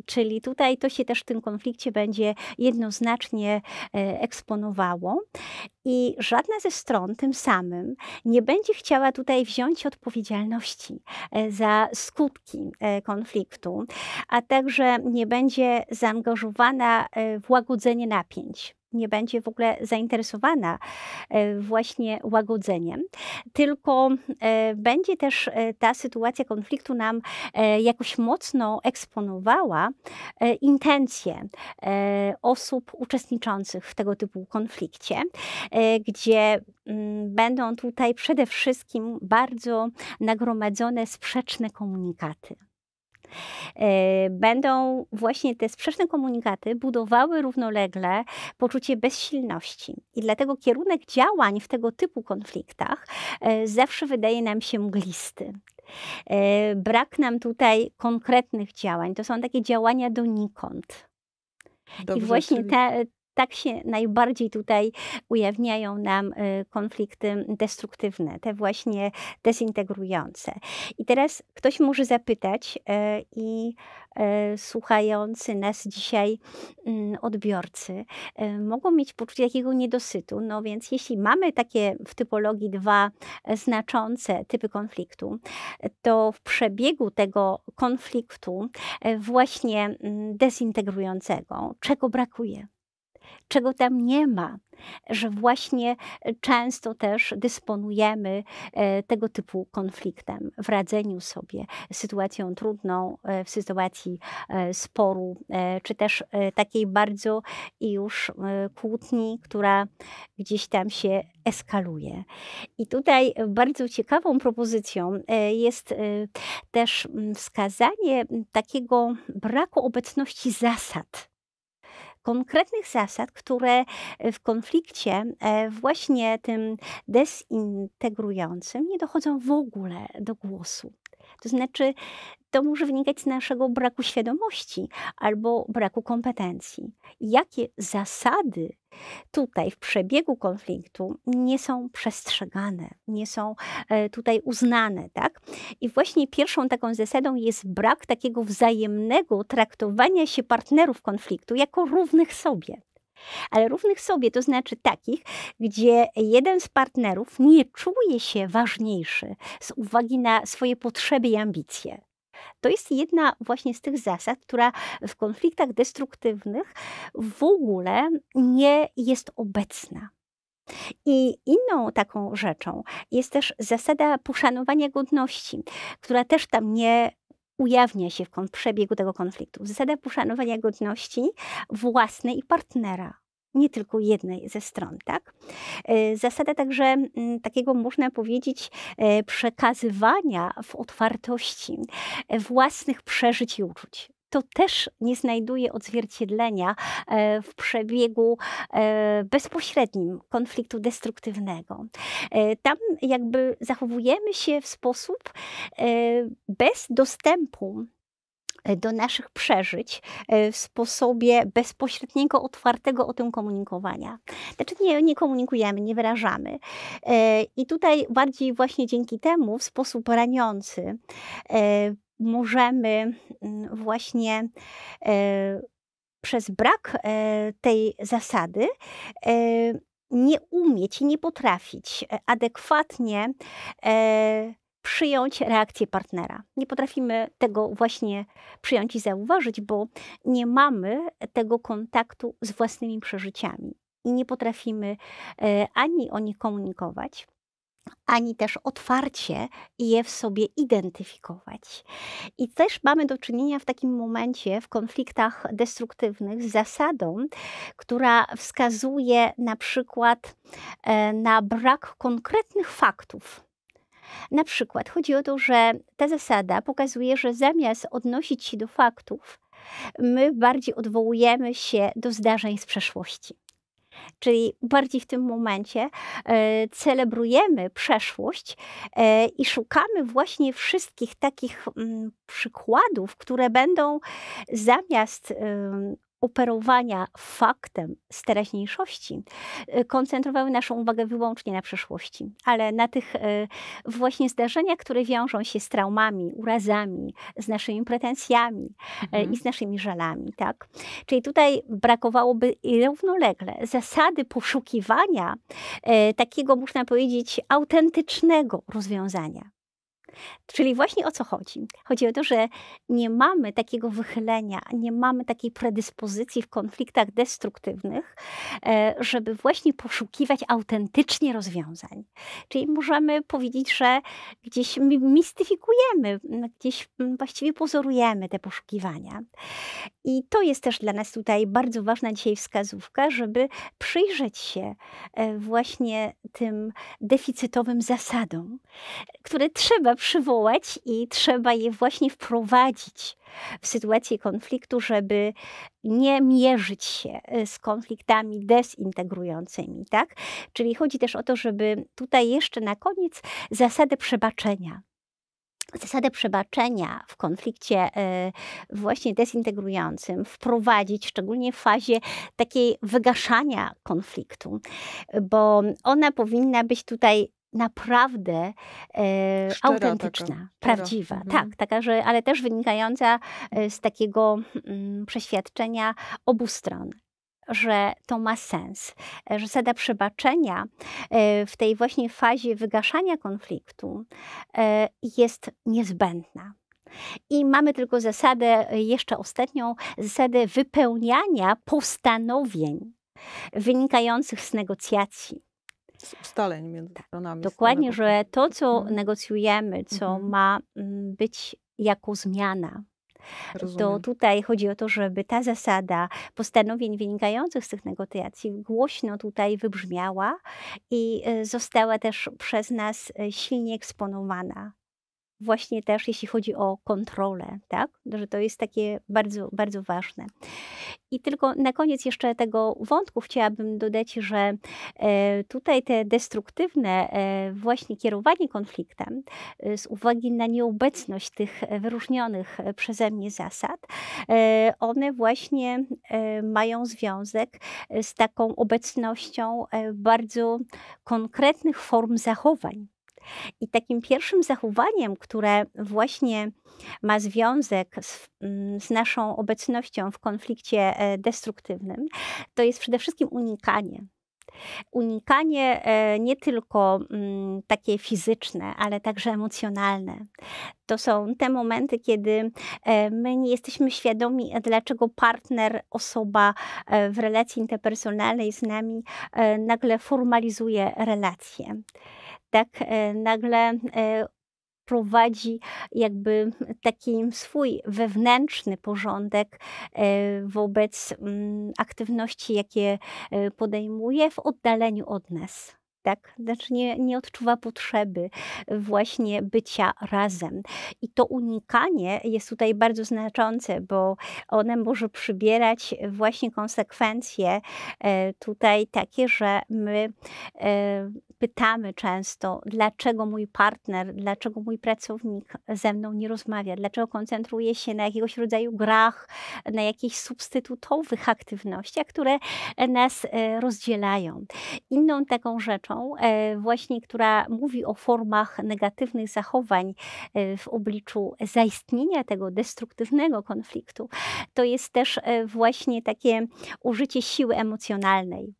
Czyli tutaj to się też w tym konflikcie będzie jednoznacznie eksponowało i żadna ze stron tym samym nie będzie chciała tutaj wziąć odpowiedzialności e, za skutki e, konfliktu, a także nie będzie zaangażowana w łagodzenie napięć nie będzie w ogóle zainteresowana e, właśnie łagodzeniem, tylko e, będzie też e, ta sytuacja konfliktu nam jakoś mocno eksponowała intencje osób uczestniczących w tego typu konflikcie, gdzie mm, będą tutaj przede wszystkim bardzo nagromadzone sprzeczne komunikaty. E, będą właśnie te sprzeczne komunikaty budowały równolegle poczucie bezsilności. I dlatego kierunek działań w tego typu konfliktach e, zawsze wydaje nam się mglisty. E, brak nam tutaj konkretnych działań. To są takie działania donikąd. Dobrze, I właśnie te, tak się najbardziej tutaj ujawniają nam y, konflikty destruktywne, te właśnie dezintegrujące. I teraz ktoś może zapytać y, i y, słuchający nas dzisiaj mm, odbiorcy mogą mieć poczucie takiego niedosytu. No więc jeśli mamy takie w typologii dwa znaczące typy konfliktu, to w przebiegu tego konfliktu właśnie mm, dezintegrującego, czego brakuje? Czego tam nie ma, że właśnie e, często też dysponujemy e, tego typu konfliktem w radzeniu sobie, sytuacją trudną, e, w sytuacji sporu, czy też takiej bardzo już kłótni, która gdzieś tam się eskaluje. I tutaj bardzo ciekawą propozycją jest też wskazanie takiego braku obecności zasad konkretnych zasad, które e, w konflikcie e, właśnie tym dezintegrującym nie dochodzą w ogóle do głosu. To znaczy, to może wynikać z naszego braku świadomości albo braku kompetencji. Jakie zasady tutaj w przebiegu konfliktu nie są przestrzegane, nie są e, tutaj uznane, tak? I właśnie pierwszą taką zasadą jest brak takiego wzajemnego traktowania się partnerów konfliktu jako równych sobie ale równych sobie, to znaczy takich, gdzie jeden z partnerów nie czuje się ważniejszy z uwagi na swoje potrzeby i ambicje. To jest jedna właśnie z tych zasad, która w konfliktach destruktywnych w ogóle nie jest obecna. I inną taką rzeczą jest też zasada poszanowania godności, która też tam nie ujawnia się w przebiegu tego konfliktu. Zasada poszanowania godności własnej i partnera nie tylko jednej ze stron, tak? E, zasada także mm, takiego, można powiedzieć, e, przekazywania w otwartości e, własnych przeżyć i uczuć to też nie znajduje odzwierciedlenia w przebiegu bezpośrednim konfliktu destruktywnego. Tam jakby zachowujemy się w sposób bez dostępu E, do naszych przeżyć e, w sposobie bezpośredniego, otwartego o tym komunikowania. Znaczy nie, nie komunikujemy, nie wyrażamy. E, I tutaj bardziej właśnie dzięki temu w sposób raniący możemy mm, właśnie przez brak tej zasady nie umieć i nie potrafić adekwatnie przyjąć reakcję partnera. Nie potrafimy tego właśnie przyjąć i zauważyć, bo nie mamy tego kontaktu z własnymi przeżyciami i nie potrafimy e, ani o nich komunikować, ani też otwarcie je w sobie identyfikować. I też mamy do czynienia w takim momencie w konfliktach destruktywnych z zasadą, która wskazuje na przykład e, na brak konkretnych faktów na przykład chodzi o to, że ta zasada pokazuje, że zamiast odnosić się do faktów, my bardziej odwołujemy się do zdarzeń z przeszłości. Czyli bardziej w tym momencie e, celebrujemy przeszłość e, i szukamy właśnie wszystkich takich mm, przykładów, które będą zamiast operowania faktem z teraźniejszości y, koncentrowały naszą uwagę wyłącznie na przeszłości, ale na tych y, właśnie zdarzeniach, które wiążą się z traumami, urazami, z naszymi pretensjami y, mhm. i z naszymi żalami. Tak? Czyli tutaj brakowałoby równolegle zasady poszukiwania takiego, można powiedzieć, autentycznego rozwiązania. Czyli właśnie o co chodzi? Chodzi o to, że nie mamy takiego wychylenia, nie mamy takiej predyspozycji w konfliktach destruktywnych, e, żeby właśnie poszukiwać autentycznie rozwiązań. Czyli możemy powiedzieć, że gdzieś mistyfikujemy, gdzieś właściwie pozorujemy te poszukiwania. I to jest też dla nas tutaj bardzo ważna dzisiaj wskazówka, żeby przyjrzeć się e, właśnie tym deficytowym zasadom, które trzeba przywołać i trzeba je właśnie wprowadzić w sytuację konfliktu, żeby nie mierzyć się e, z konfliktami dezintegrującymi, tak? Czyli chodzi też o to, żeby tutaj jeszcze na koniec zasadę przebaczenia zasadę przebaczenia w konflikcie e, właśnie dezintegrującym wprowadzić, szczególnie w fazie takiej wygaszania konfliktu, bo ona powinna być tutaj naprawdę e, autentyczna, taka, prawdziwa. Mhm. Tak, taka, że, ale też wynikająca e, z takiego mm, przeświadczenia obu stron że to ma sens, że zasada przebaczenia e, w tej właśnie fazie wygaszania konfliktu e, jest niezbędna. I mamy tylko zasadę, jeszcze ostatnią, zasadę wypełniania postanowień wynikających z negocjacji ustaleń między tak, stronami. Dokładnie, że to, co mhm. negocjujemy, co mhm. ma mm, być jako zmiana, Rozumiem. to tutaj chodzi o to, żeby ta zasada postanowień wynikających z tych negocjacji głośno tutaj wybrzmiała i e, została też przez nas e, silnie eksponowana właśnie też jeśli chodzi o kontrolę, tak? Że to jest takie bardzo, bardzo ważne. I tylko na koniec jeszcze tego wątku chciałabym dodać, że e, tutaj te destruktywne e, właśnie kierowanie konfliktem e, z uwagi na nieobecność tych wyróżnionych przeze mnie zasad, one właśnie mają związek z taką obecnością bardzo konkretnych form zachowań. I takim pierwszym zachowaniem, które właśnie ma związek z, mm, z, naszą obecnością w konflikcie e, destruktywnym, to jest przede wszystkim unikanie. Unikanie e, nie tylko mm, takie fizyczne, ale także emocjonalne. To są te momenty, kiedy e, my nie jesteśmy świadomi, dlaczego partner, osoba w relacji interpersonalnej z nami nagle formalizuje relacje tak e, nagle e, prowadzi jakby taki swój wewnętrzny porządek e, wobec mm, aktywności, jakie podejmuje w oddaleniu od nas tak? Znaczy nie, nie odczuwa potrzeby właśnie bycia razem. I to unikanie jest tutaj bardzo znaczące, bo one może przybierać właśnie konsekwencje tutaj takie, że my pytamy często, dlaczego mój partner, dlaczego mój pracownik ze mną nie rozmawia, dlaczego koncentruje się na jakiegoś rodzaju grach, na jakichś substytutowych aktywnościach, które nas e, rozdzielają. Inną taką rzeczą, e, właśnie, która mówi o formach negatywnych zachowań e, w obliczu zaistnienia tego destruktywnego konfliktu, to jest też właśnie takie użycie siły emocjonalnej.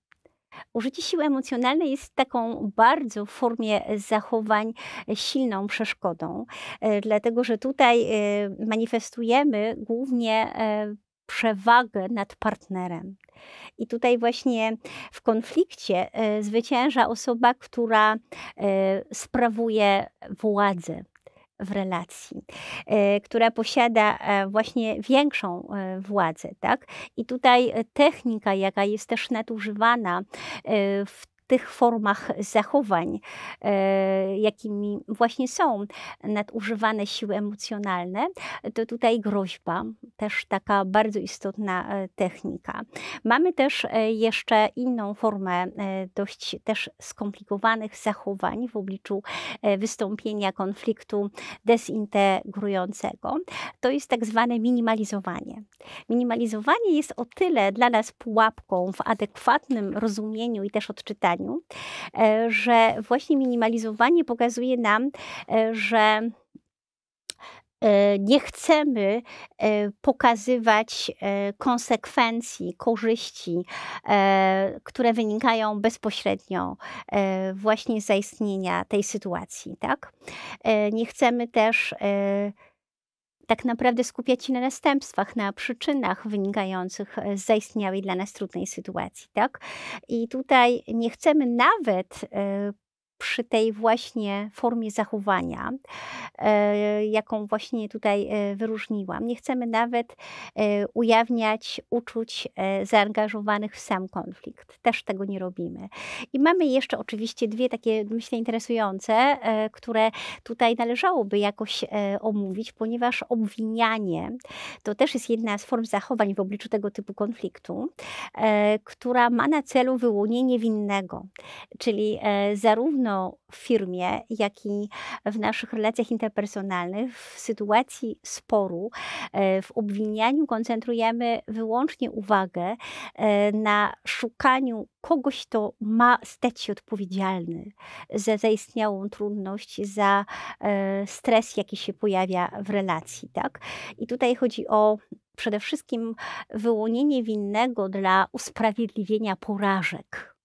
Użycie siły emocjonalnej jest taką bardzo w formie zachowań silną przeszkodą, e, dlatego że tutaj e, manifestujemy głównie e, przewagę nad partnerem. I tutaj właśnie w konflikcie zwycięża osoba, która sprawuje władzę w relacji, e, która posiada e, właśnie większą e, władzę, tak? I tutaj technika, jaka jest też nadużywana w tych formach zachowań, e, jakimi właśnie są nadużywane siły emocjonalne, to tutaj groźba, też taka bardzo istotna e, technika. Mamy też e, jeszcze inną formę dość też skomplikowanych zachowań w obliczu wystąpienia konfliktu dezintegrującego. To jest tak zwane minimalizowanie. Minimalizowanie jest o tyle dla nas pułapką w adekwatnym rozumieniu i też odczytaniu, E, że właśnie minimalizowanie pokazuje nam, e, że e, nie chcemy pokazywać konsekwencji, korzyści, które wynikają bezpośrednio właśnie z zaistnienia tej sytuacji. Tak? Nie chcemy też tak naprawdę skupiać się na następstwach, na przyczynach wynikających e, z zaistniałej dla nas trudnej sytuacji. Tak? I tutaj nie chcemy nawet e, przy tej właśnie formie zachowania, e, jaką właśnie tutaj e, wyróżniłam. Nie chcemy nawet e, ujawniać uczuć zaangażowanych w sam konflikt. Też tego nie robimy. I mamy jeszcze oczywiście dwie takie, myślę, interesujące, które tutaj należałoby jakoś omówić, ponieważ obwinianie to też jest jedna z form zachowań w obliczu tego typu konfliktu, która ma na celu wyłonienie winnego. Czyli zarówno zarówno w firmie, jak i w naszych relacjach interpersonalnych, w sytuacji sporu, e, w obwinianiu koncentrujemy wyłącznie uwagę e, na szukaniu kogoś, kto ma stać się odpowiedzialny za zaistniałą trudność, za e, stres, jaki się pojawia w relacji. Tak? I tutaj chodzi o przede wszystkim wyłonienie winnego dla usprawiedliwienia porażek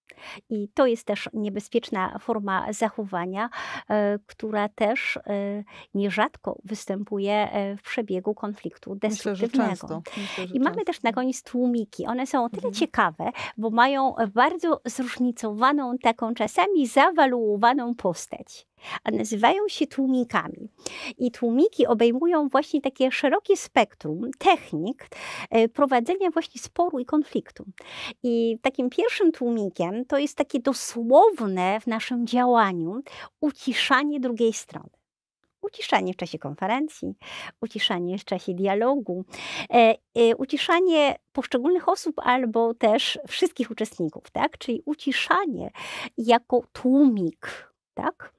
i to jest też niebezpieczna forma zachowania, e, która też e, nierzadko występuje e, w przebiegu konfliktu destruktywnego. Myślę, często. Myślę, I mamy też na koniec tłumiki. One są o tyle mhm. ciekawe, bo mają bardzo zróżnicowaną, taką czasami zawaluowaną postać a nazywają się tłumikami. I tłumiki obejmują właśnie takie szerokie spektrum technik e, prowadzenia właśnie sporu i konfliktu. I takim pierwszym tłumikiem to jest takie dosłowne w naszym działaniu uciszanie drugiej strony uciszanie w czasie konferencji, uciszanie w czasie dialogu, e, e, uciszanie poszczególnych osób albo też wszystkich uczestników, tak? Czyli uciszanie jako tłumik tak?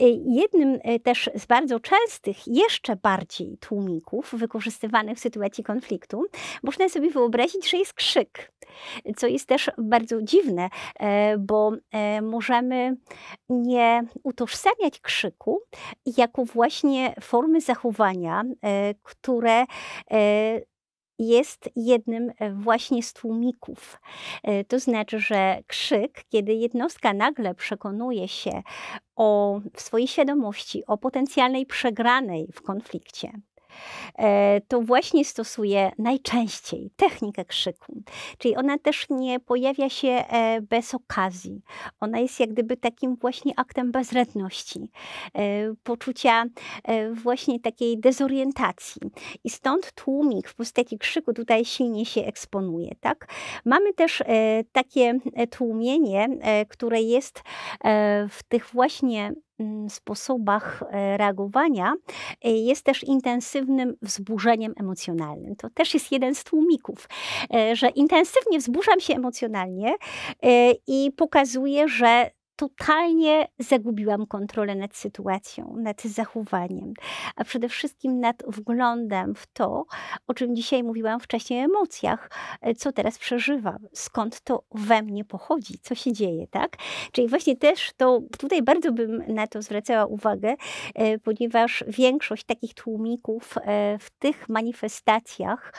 Y, jednym y, też z bardzo częstych, jeszcze bardziej tłumików wykorzystywanych w sytuacji konfliktu, można sobie wyobrazić, że jest krzyk, co jest też bardzo dziwne, e, bo e, możemy nie utożsamiać krzyku jako właśnie formy zachowania, e, które jest jednym e, właśnie z tłumików. E, to znaczy, że krzyk, kiedy jednostka nagle przekonuje się o swojej świadomości, o potencjalnej przegranej w konflikcie, to właśnie stosuje najczęściej technikę krzyku. Czyli ona też nie pojawia się e, bez okazji. Ona jest jak gdyby takim właśnie aktem bezredności, e, poczucia właśnie takiej dezorientacji. I stąd tłumik w postaci krzyku tutaj silnie się eksponuje. Tak? Mamy też takie tłumienie, które jest w tych właśnie sposobach e, reagowania e, jest też intensywnym wzburzeniem emocjonalnym. To też jest jeden z tłumików, e, że intensywnie wzburzam się emocjonalnie i pokazuję, że totalnie zagubiłam kontrolę nad sytuacją, nad zachowaniem, a przede wszystkim nad wglądem w to, o czym dzisiaj mówiłam wcześniej, emocjach, e, co teraz przeżywam, skąd to we mnie pochodzi, co się dzieje, tak? Czyli właśnie też to tutaj bardzo bym na to zwracała uwagę, e, ponieważ większość takich tłumików e, w tych manifestacjach,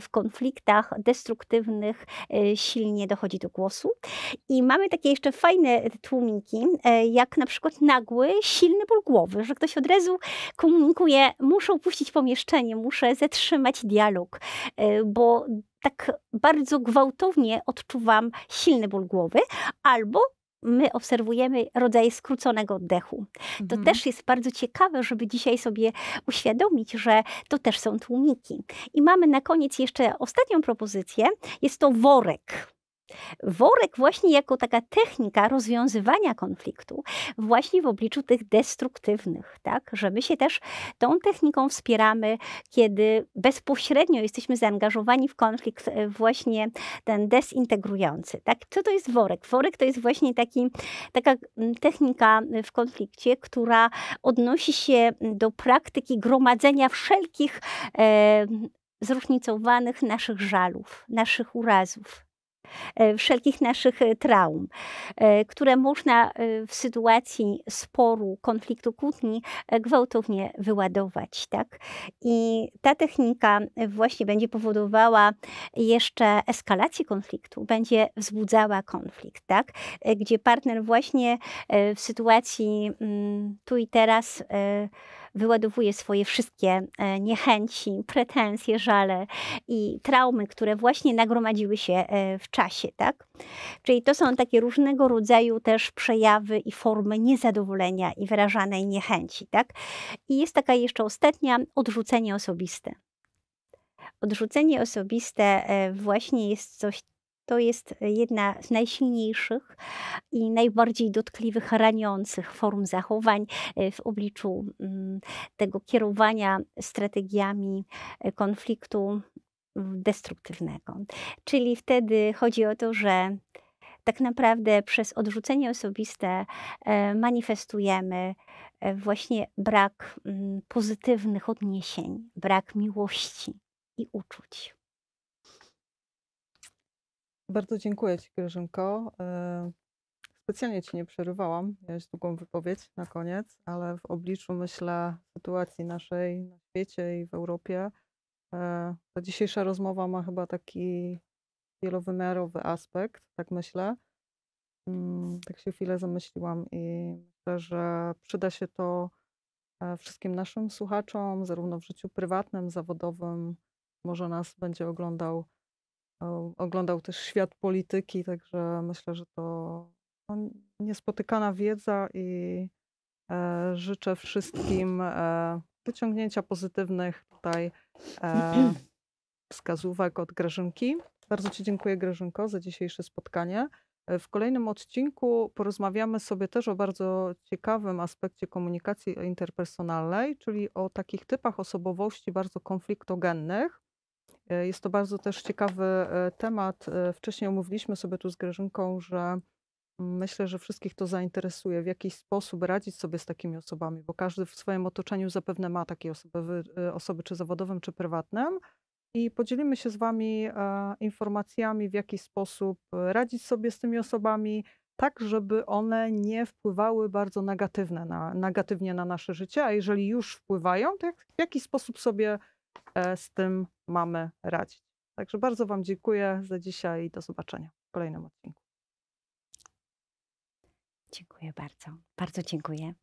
w konfliktach destruktywnych silnie dochodzi do głosu. I mamy takie jeszcze fajne tłumiki, e, jak na przykład nagły, silny ból głowy, że ktoś od razu komunikuje, muszę opuścić pomieszczenie, muszę zatrzymać dialog, e, bo tak bardzo gwałtownie odczuwam silny ból głowy, albo my obserwujemy rodzaj skróconego oddechu. To mhm. też jest bardzo ciekawe, żeby dzisiaj sobie uświadomić, że to też są tłumiki. I mamy na koniec jeszcze ostatnią propozycję. Jest to worek. Worek właśnie jako taka technika rozwiązywania konfliktu właśnie w obliczu tych destruktywnych, tak? Że my się też tą techniką wspieramy, kiedy bezpośrednio jesteśmy zaangażowani w konflikt e, właśnie ten dezintegrujący, tak? Co to jest worek? Worek to jest właśnie taki, taka technika w konflikcie, która odnosi się do praktyki gromadzenia wszelkich e, zróżnicowanych naszych żalów, naszych urazów, E, wszelkich naszych e, traum, e, które można w sytuacji sporu, konfliktu, kłótni gwałtownie wyładować. Tak? I ta technika właśnie będzie powodowała jeszcze eskalację konfliktu, będzie wzbudzała konflikt, tak? gdzie partner właśnie w sytuacji mm, tu i teraz wyładowuje swoje wszystkie e, niechęci, pretensje, żale i traumy, które właśnie nagromadziły się e, w czasie, tak? Czyli to są takie różnego rodzaju też przejawy i formy niezadowolenia i wyrażanej niechęci, tak? I jest taka jeszcze ostatnia, odrzucenie osobiste. Odrzucenie osobiste e, właśnie jest coś to jest jedna z najsilniejszych i najbardziej dotkliwych, raniących form zachowań e, w obliczu mm, tego kierowania strategiami e, konfliktu destruktywnego. Czyli wtedy chodzi o to, że tak naprawdę przez odrzucenie osobiste e, manifestujemy właśnie brak mm, pozytywnych odniesień, brak miłości i uczuć. Bardzo dziękuję Ci, Grażynko. E, specjalnie Ci nie przerywałam, miałeś długą wypowiedź na koniec, ale w obliczu, myślę, sytuacji naszej na świecie i w Europie, e, ta dzisiejsza rozmowa ma chyba taki wielowymiarowy aspekt, tak myślę. Mm, tak się chwilę zamyśliłam i myślę, że przyda się to e, wszystkim naszym słuchaczom, zarówno w życiu prywatnym, zawodowym. Może nas będzie oglądał Oglądał też świat polityki, także myślę, że to no, niespotykana wiedza i e, życzę wszystkim e, wyciągnięcia pozytywnych tutaj e, wskazówek od Grażynki. Bardzo Ci dziękuję, Grażynko, za dzisiejsze spotkanie. W kolejnym odcinku porozmawiamy sobie też o bardzo ciekawym aspekcie komunikacji interpersonalnej, czyli o takich typach osobowości bardzo konfliktogennych. E, jest to bardzo też ciekawy e, temat. Wcześniej omówiliśmy sobie tu z Grażynką, że myślę, że wszystkich to zainteresuje, w jakiś sposób radzić sobie z takimi osobami, bo każdy w swoim otoczeniu zapewne ma takie osoby, osoby czy zawodowym, czy prywatnym. I podzielimy się z Wami e, informacjami, w jaki sposób e, radzić sobie z tymi osobami, tak żeby one nie wpływały bardzo negatywne na, negatywnie na nasze życie, a jeżeli już wpływają, to jak, w jaki sposób sobie e, z tym mamy radzić. Także bardzo Wam dziękuję za dzisiaj i do zobaczenia w kolejnym odcinku. Dziękuję bardzo. Bardzo dziękuję.